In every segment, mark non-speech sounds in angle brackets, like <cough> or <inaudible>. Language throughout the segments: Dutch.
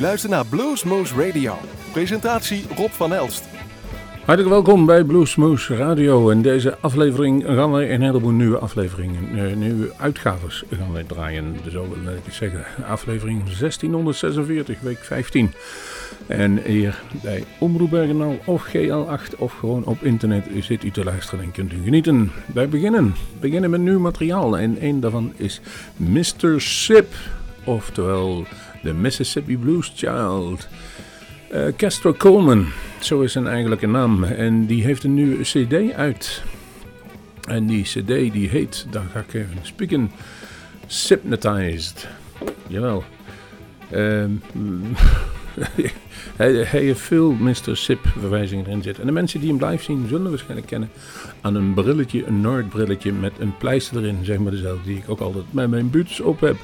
luistert naar Bluesmoose Radio. Presentatie Rob van Elst. Hartelijk welkom bij Bluesmoose Radio. In deze aflevering gaan wij een heleboel nieuwe afleveringen, uh, nieuwe uitgaves gaan wij draaien. Zo wil ik zeggen. Aflevering 1646, week 15. En hier bij Omroep Bergenal of GL8 of gewoon op internet zit u te luisteren en kunt u genieten. Wij beginnen, beginnen met nieuw materiaal en een daarvan is Mr. Sip, oftewel de Mississippi Blues Child. Uh, Castro Coleman, zo is zijn eigenlijke naam. En die heeft een nieuwe cd uit. En die cd die heet, dan ga ik even spieken, Hypnotized. Jawel. <laughs> Uh, hij, heeft veel Mr. Sip verwijzingen erin zitten. En de mensen die hem live zien zullen waarschijnlijk kennen aan een brilletje, een Noord-brilletje met een pleister erin. Zeg maar dezelfde die ik ook altijd met mijn boots op heb.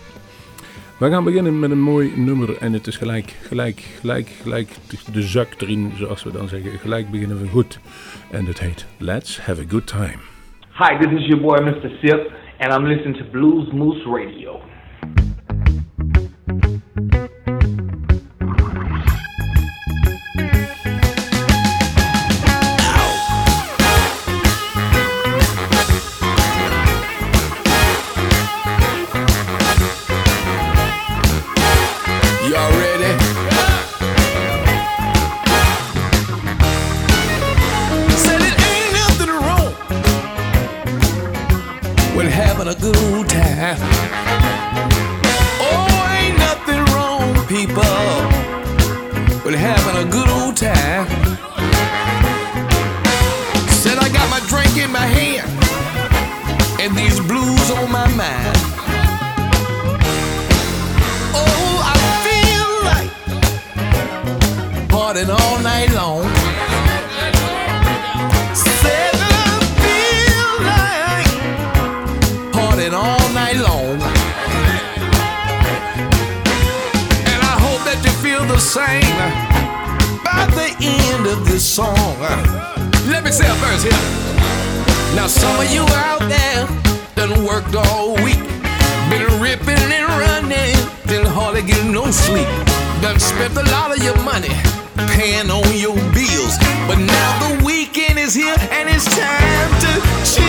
We gaan beginnen met een mooi nummer en het is gelijk, gelijk, gelijk, gelijk de zak erin, zoals we dan zeggen. Gelijk beginnen we goed. En het heet Let's Have a Good Time. Hi, this is your boy Mr. Sip and I'm listening to Blues Moose Radio. time. Said I got my drink in my hand and these blues on my mind. Oh, I feel like partying all night long. Said I feel like partying all night long. And I hope that you feel the same end of this song. Let me say a verse here. Now, some of you out there done worked all week, been ripping and running, been hardly getting no sleep, done spent a lot of your money paying on your bills, but now the weekend is here and it's time to chill.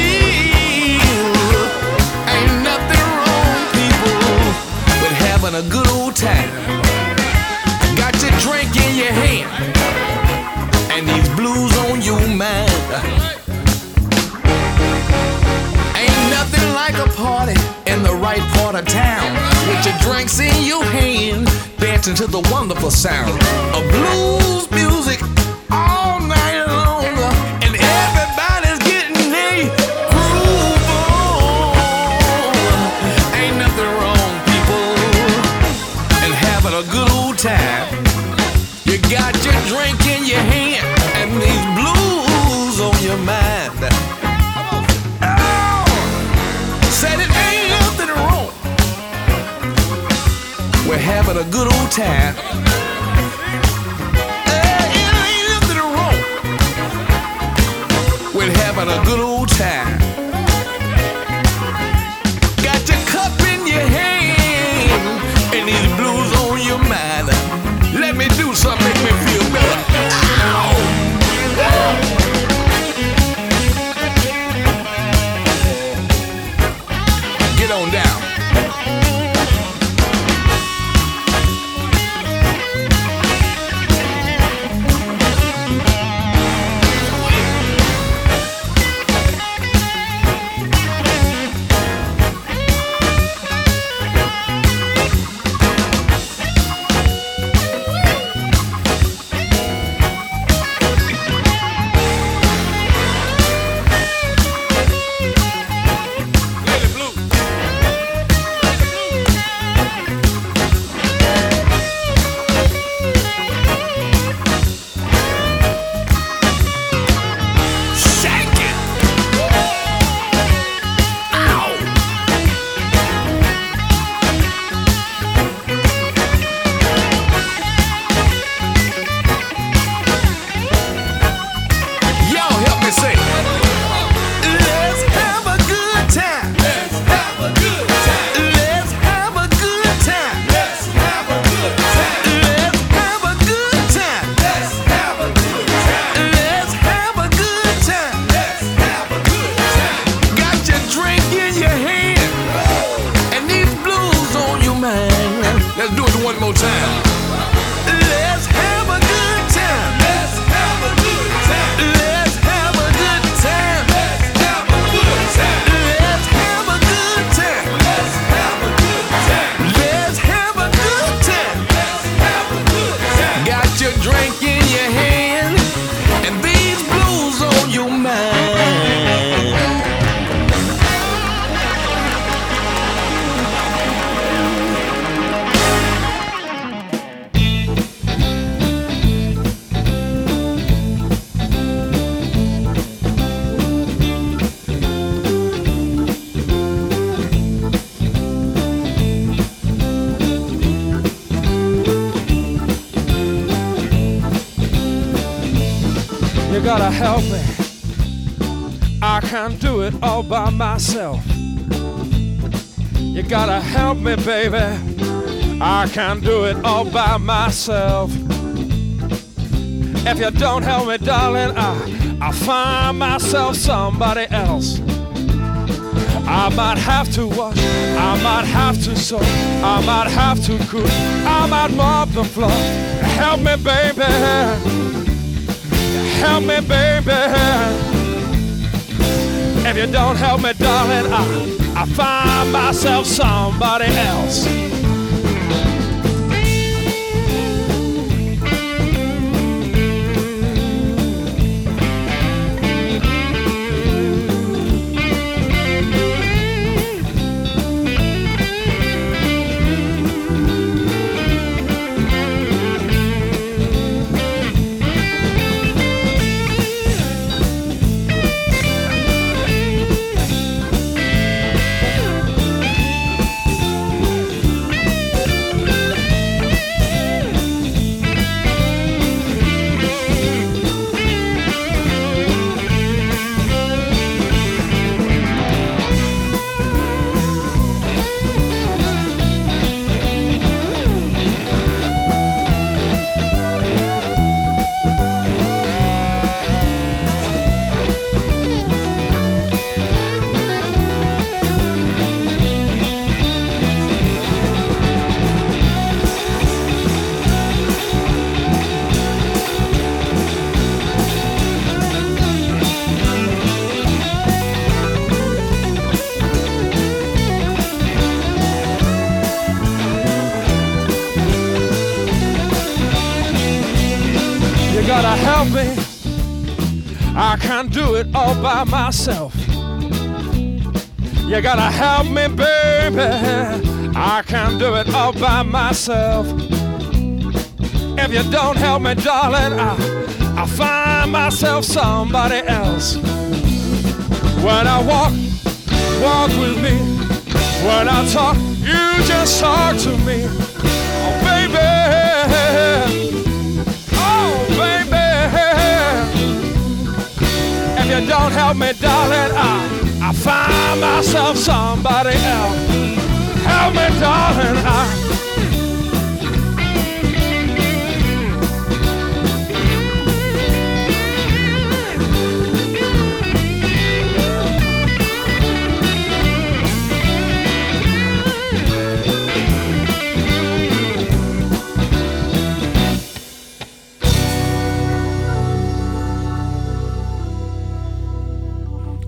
Ain't nothing wrong, people, with having a good old time. Got your drink in your hand. Ain't nothing like a party in the right part of town. With your drinks in your hand, dancing to the wonderful sound of blues music. Having a good old time. Hey, it ain't nothing wrong. We're having a good old time. Got your cup in your hand and these blues can't do it all by myself. You gotta help me, baby. I can't do it all by myself. If you don't help me, darling, I, I find myself somebody else. I might have to wash, I might have to sew, I might have to cook, I might mop the floor. Help me, baby. Help me, baby. You don't help me, darling, I, I find myself somebody else. By myself. You gotta help me, baby. I can't do it all by myself. If you don't help me, darling, I, I find myself somebody else. When I walk, walk with me. When I talk, you just talk to me. You don't help me, darling, I, I find myself somebody else. Help me, darling. I,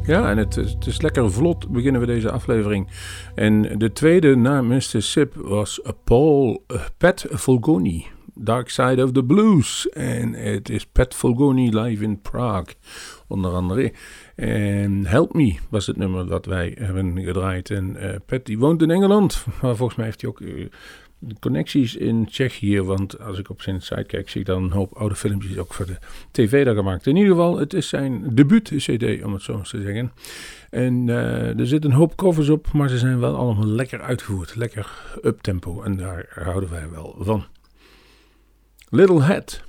Ja, en het, is- lekker vlot beginnen we deze aflevering. En de tweede na Mr. Sip was Paul eh, Pat Fulgoni, Dark Side of the Blues. En het is Pat Fulgoni live in Prague, onder andere. En Help Me was het nummer dat wij hebben gedraaid. En eh, Pat die woont in Engeland, <laughs> maar volgens mij heeft hij ook... connecties in Tsjechië, want als ik op zijn site kijk, zie ik dan een hoop oude filmpjes ook voor de tv daar gemaakt. In ieder geval, het is zijn debuut-cd, om het zo te zeggen. En eh, er zitten een hoop covers op, maar ze zijn wel allemaal lekker uitgevoerd, lekker uptempo en daar houden wij wel van. Little Hat,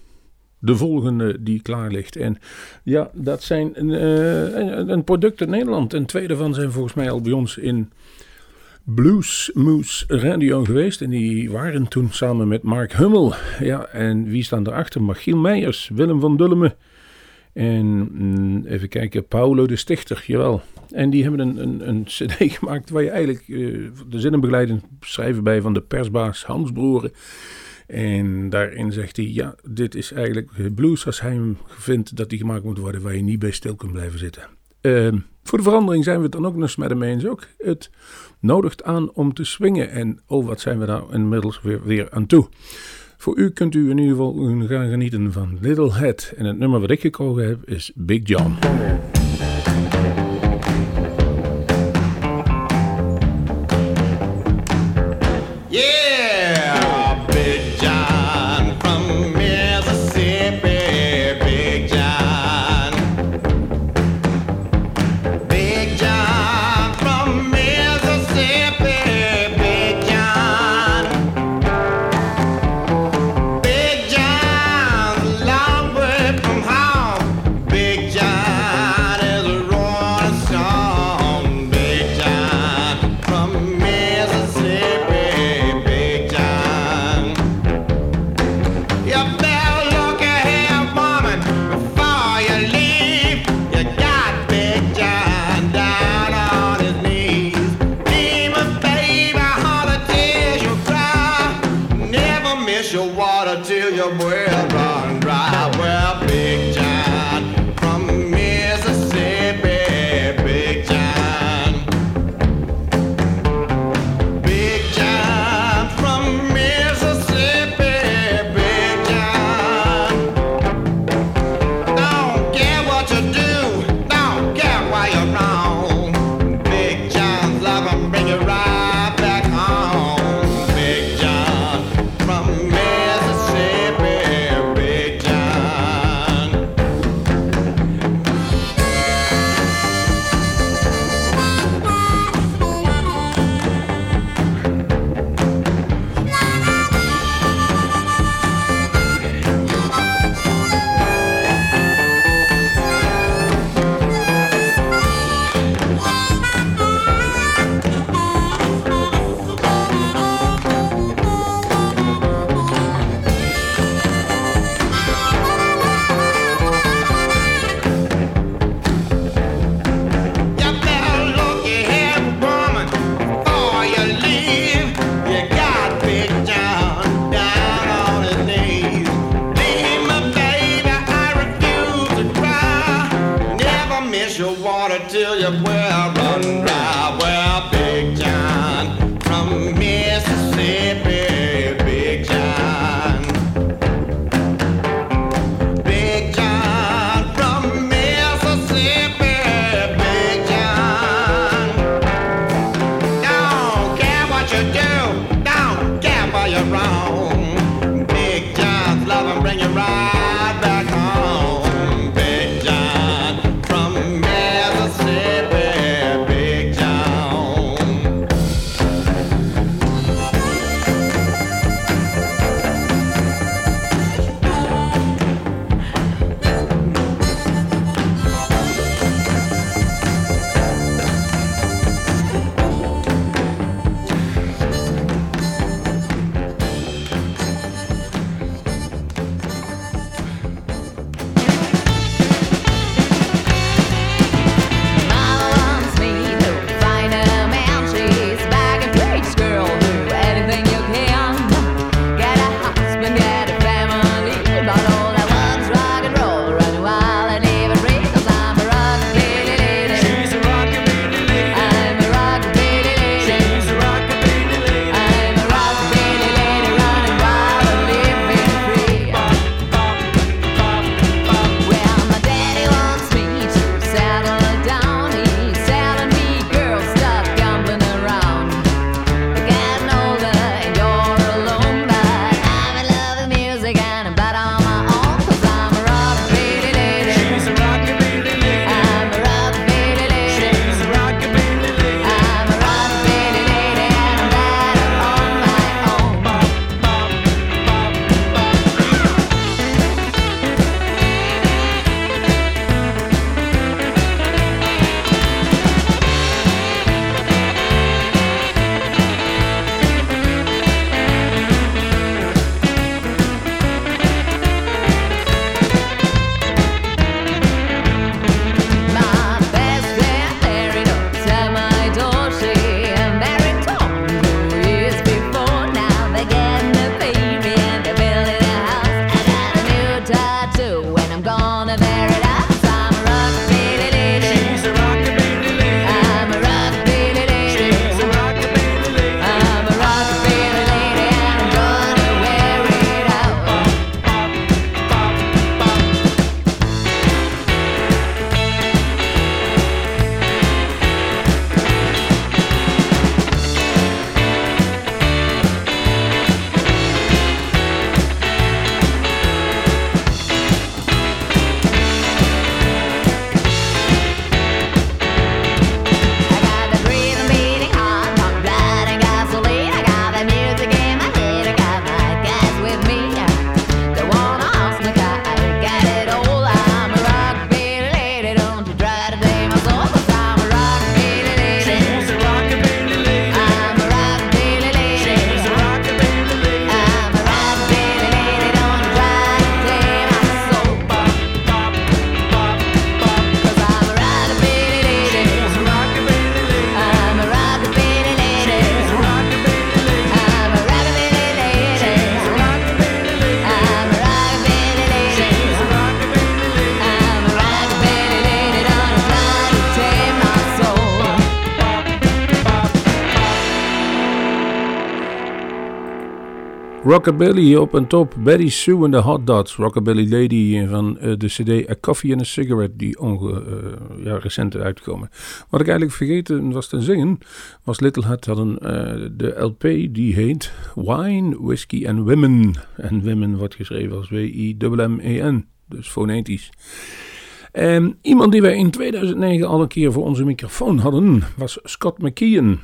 de volgende die klaar ligt. En ja, dat zijn eh, een, een product uit Nederland. En twee daarvan zijn volgens mij al bij ons in Blues Moose Radio geweest. En die waren toen samen met Mark Hummel. Ja, en wie staan erachter? Machiel Meijers, Willem van Dullemen. En mm, even kijken, Paulo de Stichter, jawel. En die hebben een, een, een <laughs> cd gemaakt waar je eigenlijk uh, de zinnenbegeleiding schrijven bij van de persbaas Hans Broeren. En daarin zegt hij, ja, dit is eigenlijk blues als hij hem vindt dat die gemaakt moet worden waar je niet bij stil kunt blijven zitten. Uh, voor de verandering zijn we het dan ook nog eens met hem eens ook. Het nodigt aan om te swingen. En oh, wat zijn we daar inmiddels weer, weer aan toe. Voor u kunt u in ieder geval gaan genieten van Little Head. En het nummer wat ik gekozen heb is Big John. your water till you well run dry. Well, Big John, from me. Rockabilly op en top. Betty Sue en de Hot Dots. Rockabilly Lady van eh, de CD A Coffee and a Cigarette, die onge, eh, ja, recent uitkomen. Wat ik eigenlijk vergeten was te zingen, was Little Hut hadden eh, de LP die heet Wine, Whiskey and Women. En Women wordt geschreven als W-I-M-M-E-N, dus fonetisch. En iemand die wij in 2009 al een keer voor onze microfoon hadden, was Scott McKeon.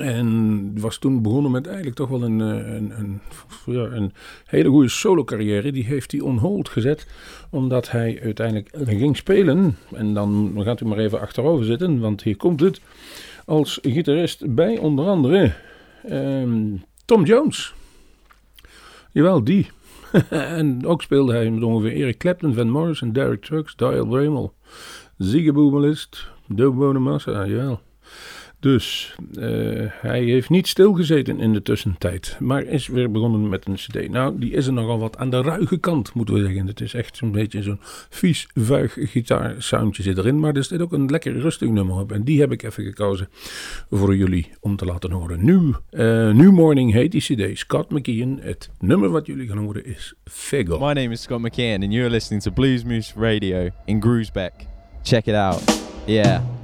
En was toen begonnen met eigenlijk toch wel een, eh, een, een, ja, een hele goede solo carrière. Die heeft hij on hold gezet. Omdat hij uiteindelijk ging spelen. En dan gaat u maar even achterover zitten. Want hier komt het. Als gitarist bij onder andere ehm, Tom Jones. Jawel, die. <laughs> en ook speelde hij met ongeveer Eric Clapton, Van Morrison, Derek Trucks, Dial Bramel, Ziggy Boomalist, Bonamassa, jawel. Dus eh, hij heeft niet stilgezeten in de tussentijd, maar is weer begonnen met een CD. Nou, die is er nogal wat aan de ruige kant, moeten we zeggen. Het is echt zo'n beetje zo'n vies, vuig gitaarsoundje zit erin, maar er zit ook een lekker rustig nummer op. En die heb ik even gekozen voor jullie om te laten horen. Nu, eh, New Morning heet die CD, Scott McKeon. Het nummer wat jullie gaan horen is Figo. My name is Scott McKeon, and you're listening to Blues Moose Radio in Groesbeck. Check it out. Yeah.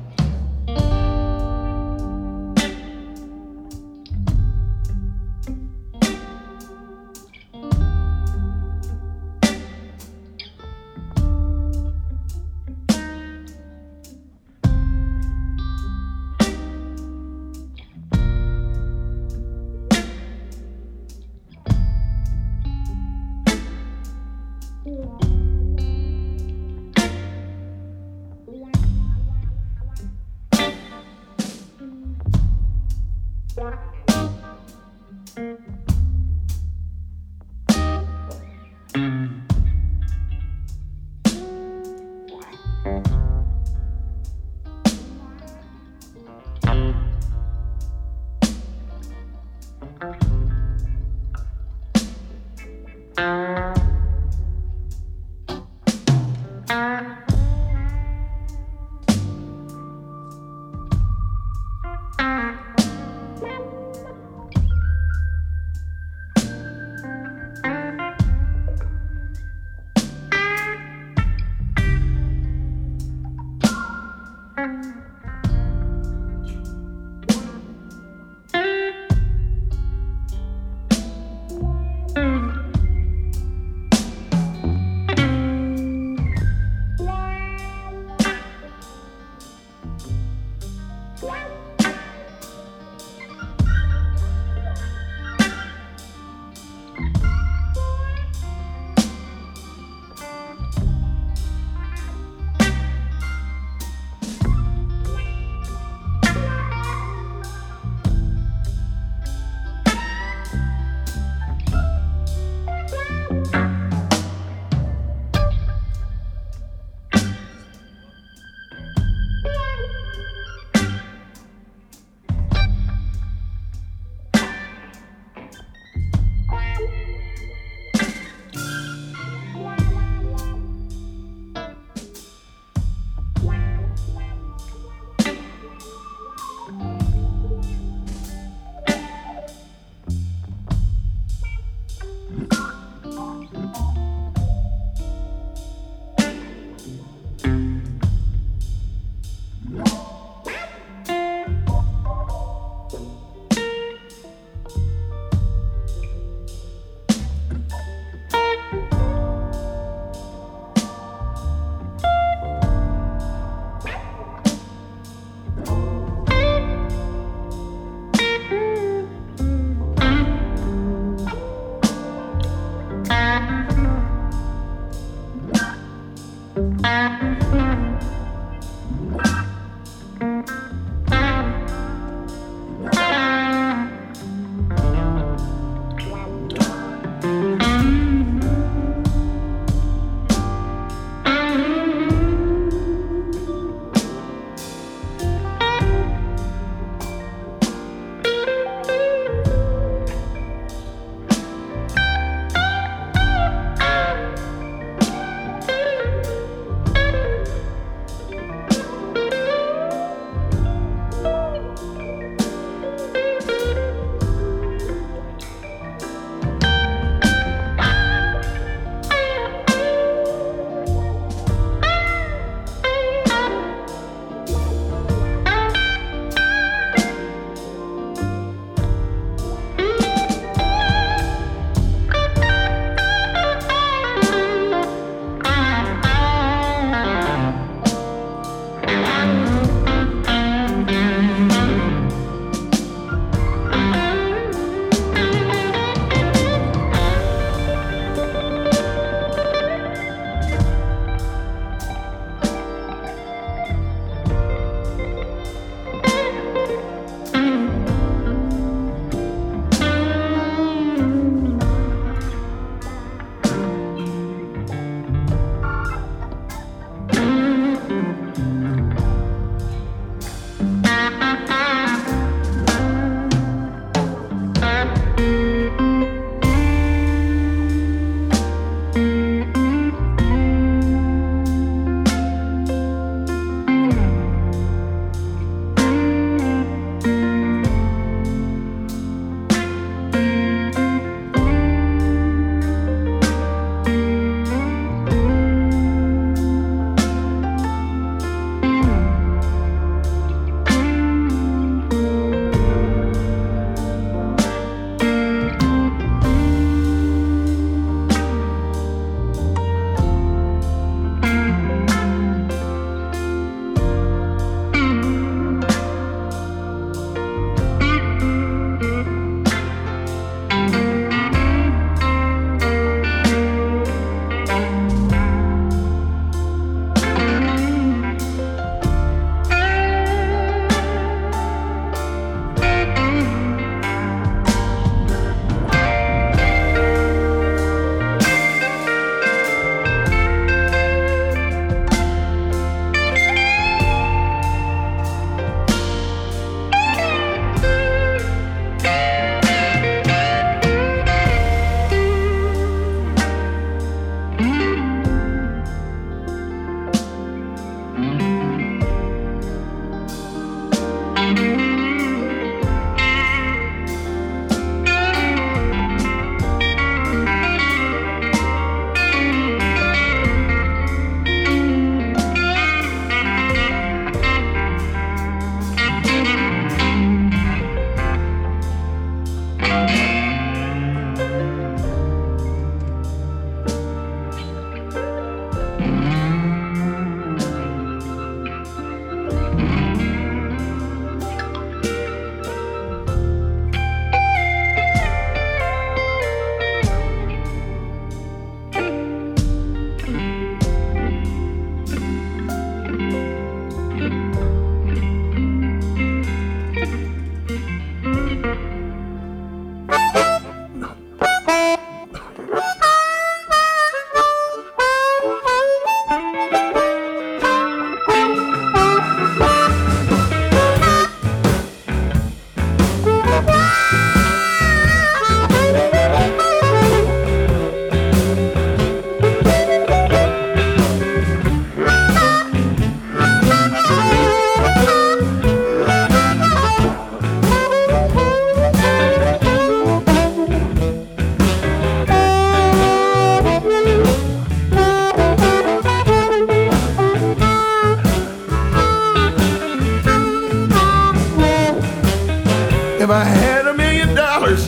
If I had a million dollars,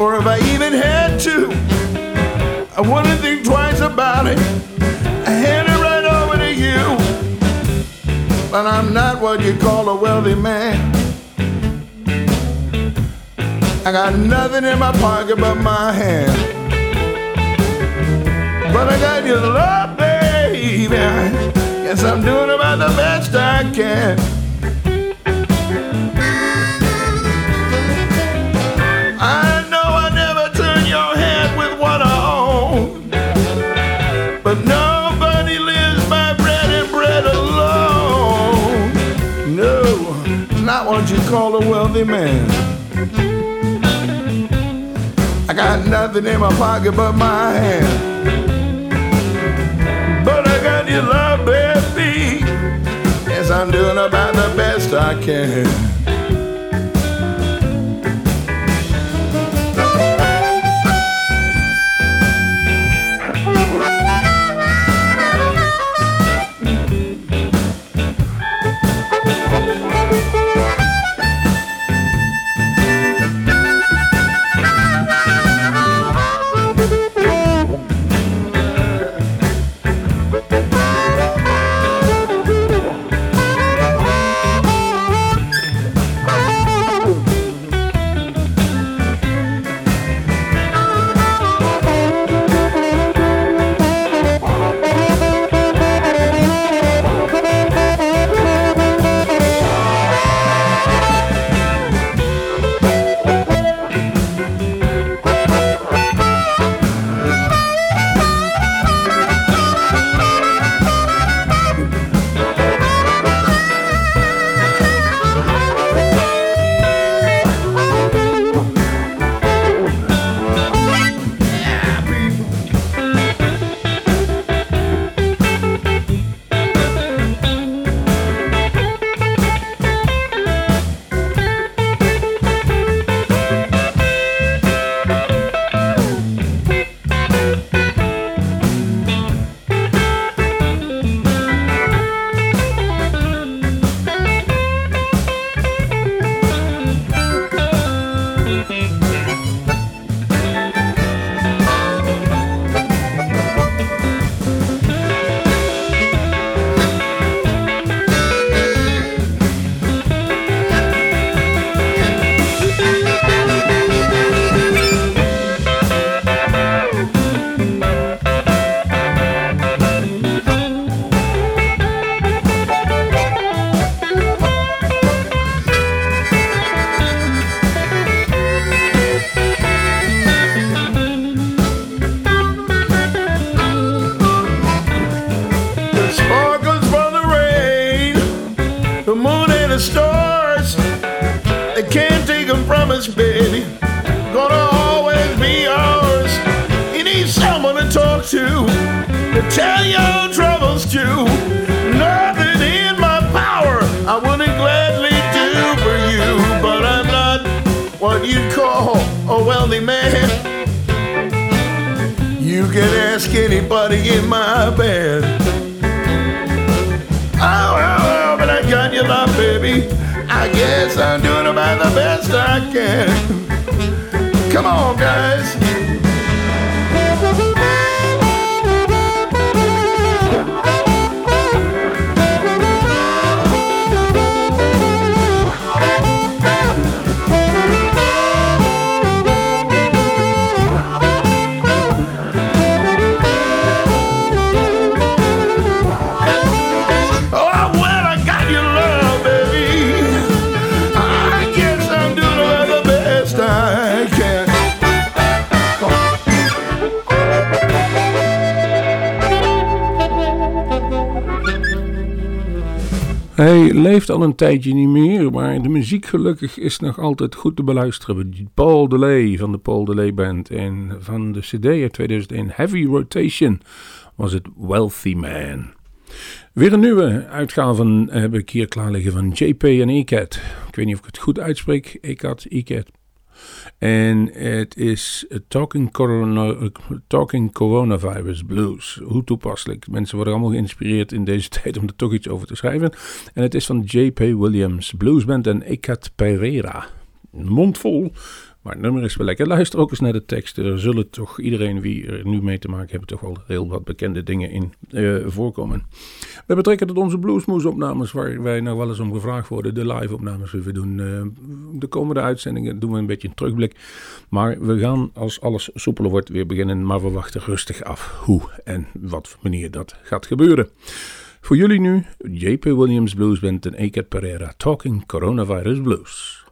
or if I even had two, I wouldn't think twice about it. I hand it right over to you. But I'm not what you call a wealthy man. I got nothing in my pocket but my hand. But I got your love, baby. Guess I'm doing about the best I can. A wealthy man. I got nothing in my pocket but my hand. But I got your love, baby. Yes, I'm doing about the best I can. I guess I'm doing about the best I can. Come on, guys. Hij leeft al een tijdje niet meer, maar de muziek gelukkig is nog altijd goed te beluisteren. Paul Delay van de Paul Delay Band en van de CD uit 2001 Heavy Rotation was het Wealthy Man. Weer een nieuwe uitgave heb ik hier klaar liggen van JP en ECAT. Ik weet niet of ik het goed uitspreek, ECAT, ECAT. En het is Talking, corona, Talking Coronavirus Blues. Hoe toepasselijk. Mensen worden allemaal geïnspireerd in deze <laughs> tijd om er toch iets over te schrijven. En het is van J.P. Williams Bluesband en Ekat Pereira. Een mond vol Maar het nummer is wel lekker. Luister ook eens naar de tekst. Er zullen toch iedereen wie er nu mee te maken heeft, toch wel heel wat bekende dingen in eh, voorkomen. We betrekken tot onze Bluesmoes opnames, waar wij nog wel eens om gevraagd worden. De live opnames die we doen. eh, de komende uitzendingen doen we een beetje een terugblik. Maar we gaan als alles soepeler wordt weer beginnen. Maar we wachten rustig af hoe en wat manier dat gaat gebeuren. Voor jullie nu JP Williams Blues Band en Eket Pereira Talking Coronavirus Blues.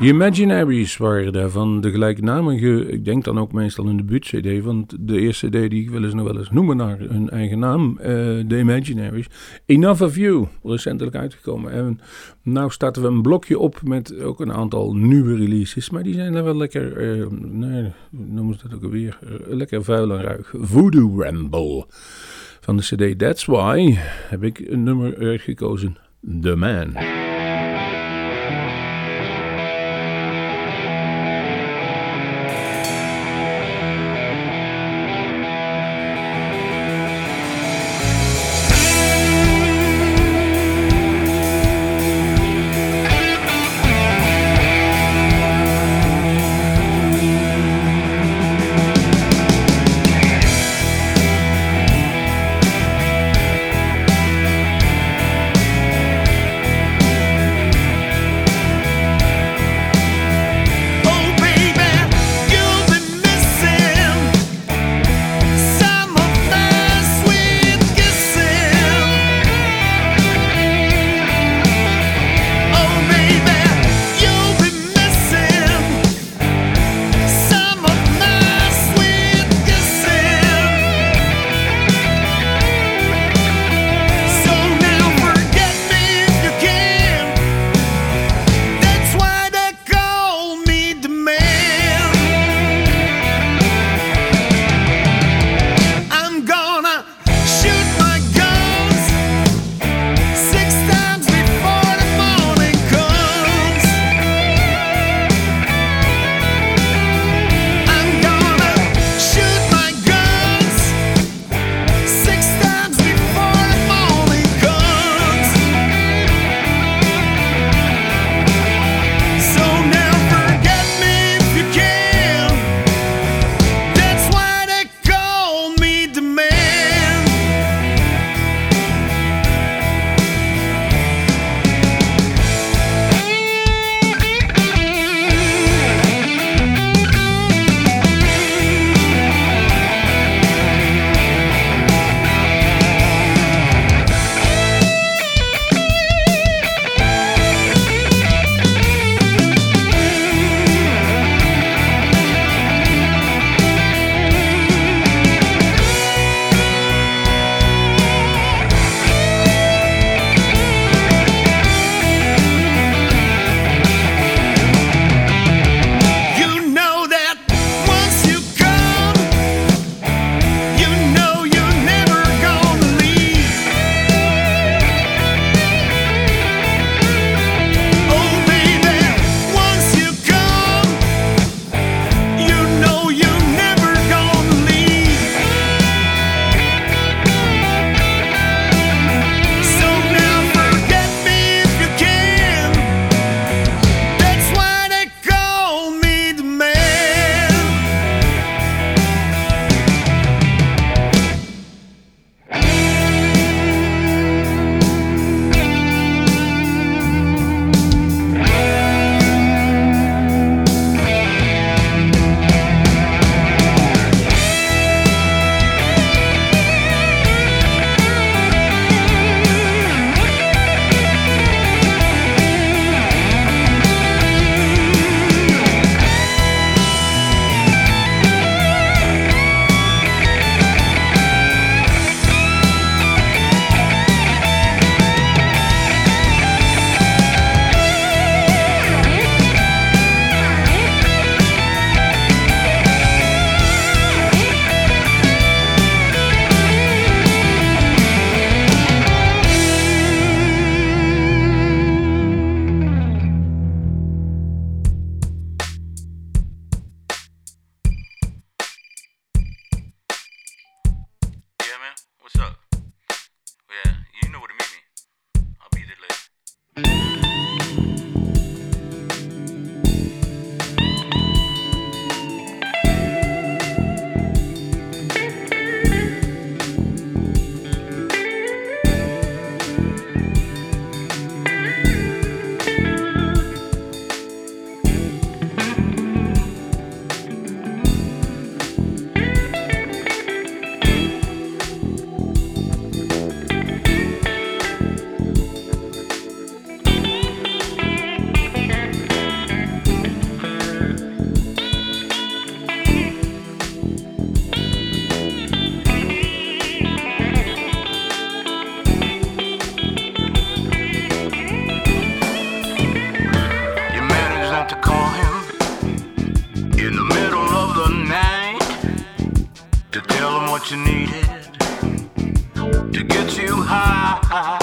De Imaginaries waren daar van de gelijknamige, ik denk dan ook meestal in de debuut-CD, want de eerste CD die ik wel eens nog wel eens noemen naar hun eigen naam, eh, The Imaginaries. Enough of You, recentelijk uitgekomen. En nou starten we een blokje op met ook een aantal nieuwe releases, maar die zijn dan wel lekker, uh, nee, noemen ze dat ook weer? Eh, lekker vuil en ruig. Voodoo Ramble van de CD That's Why heb ik een nummer gekozen, The Man. what you needed to get you high.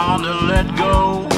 hard to let go.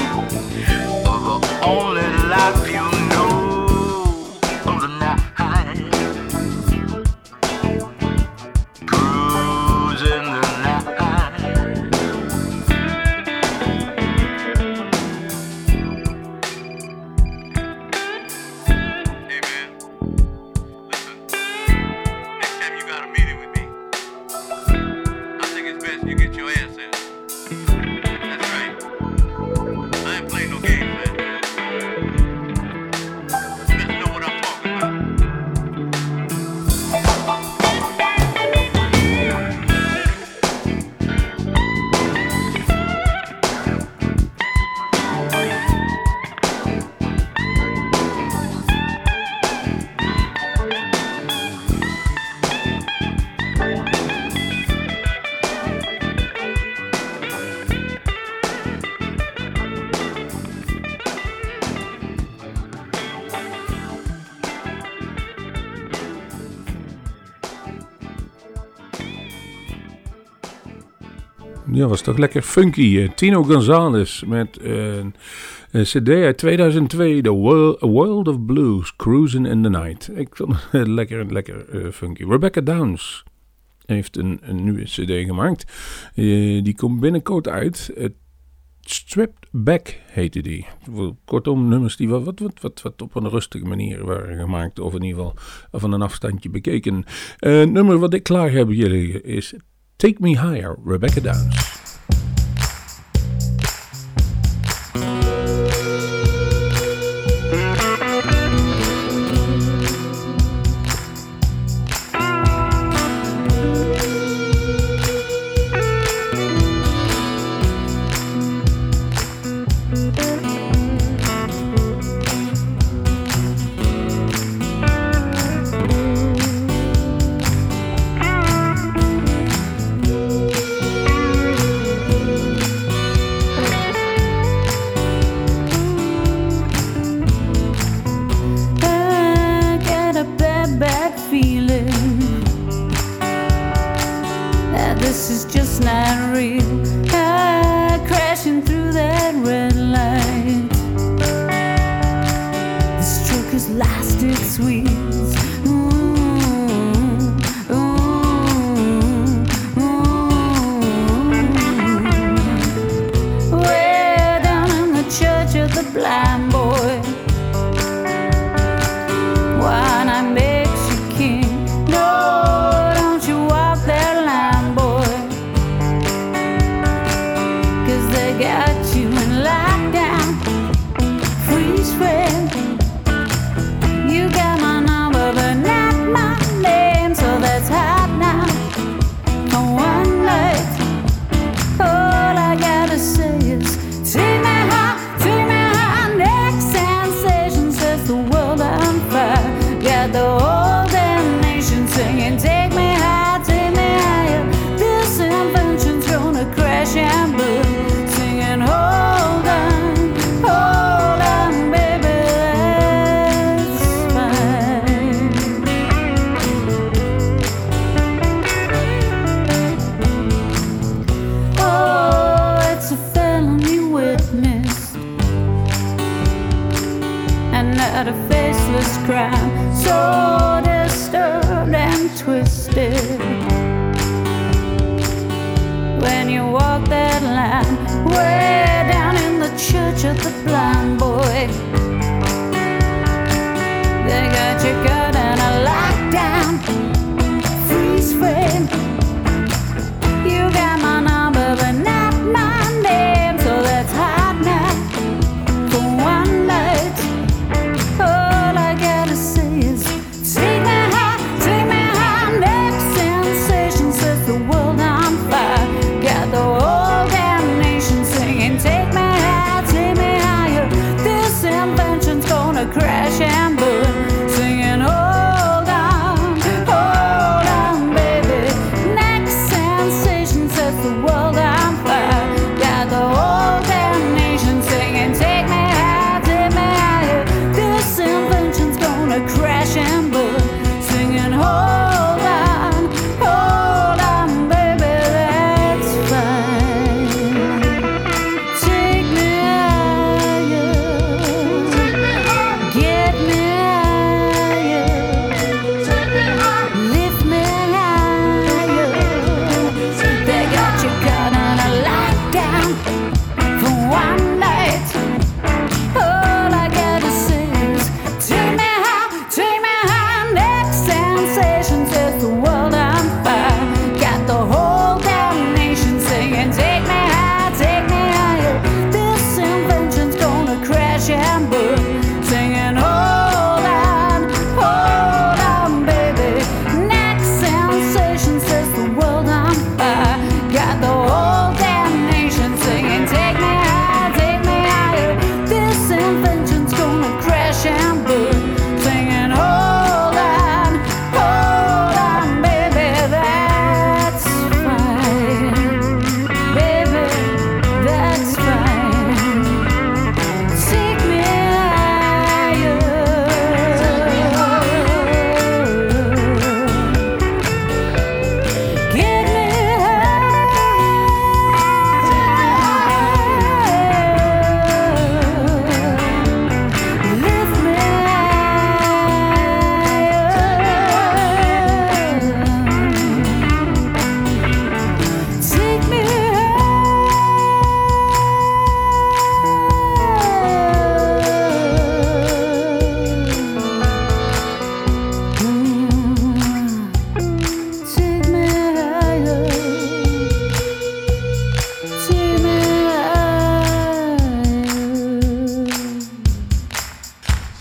Ja, was toch lekker funky. Eh, Tino Gonzalez met een, een cd uit 2002, The World, of Blues, Cruising in the Night. Ik vond het <laughs> lekker, lekker eh, funky. Rebecca Downs heeft een, een nieuwe cd gemaakt. Die komt binnenkort uit. Uh, Stripped Back heette die. Kortom, nummers die wat, wat, wat, wat, op een rustige manier waren gemaakt. Of in ieder geval van een afstandje bekeken. Uh, nummer wat ik klaar heb jullie is Take Me Higher, Rebecca Downs.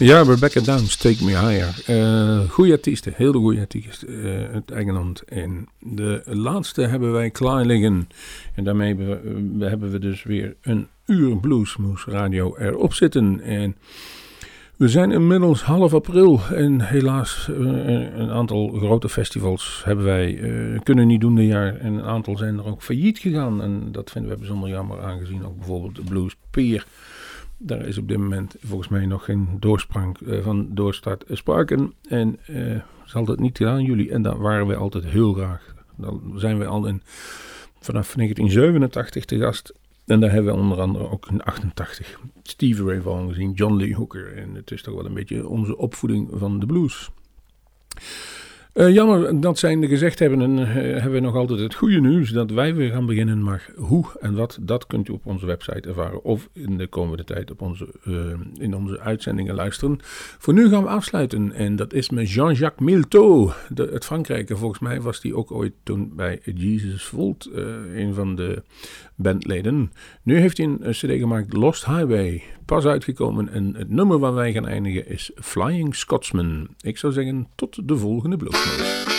Ja, Rebecca Downs, Take Me Higher. Eh goede artiesten, hele goede artiesten eh uit Engeland. En de laatste hebben wij klaar liggen. En daarmee hebben we, hebben we dus weer een uur Bluesmoes Radio erop zitten. En we zijn inmiddels half april en helaas eh, een aantal grote festivals hebben wij kunnen niet doen dit jaar. En een aantal zijn er ook failliet gegaan. En dat vinden we bijzonder jammer aangezien ook bijvoorbeeld de Blues Pier... Daar is op dit moment volgens mij nog geen doorsprang eh, van doorstart sprake. En eh hadden het niet gedaan, jullie. En daar waren we altijd heel graag. Dan zijn we al vanaf 1987 te gast. En daar hebben we onder andere ook in 88 Stevie Ray Vaughan gezien, John Lee Hooker. En het is toch wel een beetje onze opvoeding van de blues. Eh, jammer dat zij gezegd hebben, en, eh, hebben we nog altijd het goede nieuws dat wij weer gaan beginnen. Maar hoe en wat, dat kunt u op onze website ervaren of in de komende tijd op onze, eh, in onze uitzendingen luisteren. Voor nu gaan we afsluiten en dat is met Jean-Jacques Milteau de, uit Frankrijk. En volgens mij was die ook ooit toen bij Jesus Volt, een van de bandleden. Nu heeft hij een, cd gemaakt, Lost Highway, pas uitgekomen. En het nummer waar wij gaan eindigen is Flying Scotsman. Ik zou zeggen, tot de volgende Bluesmoes.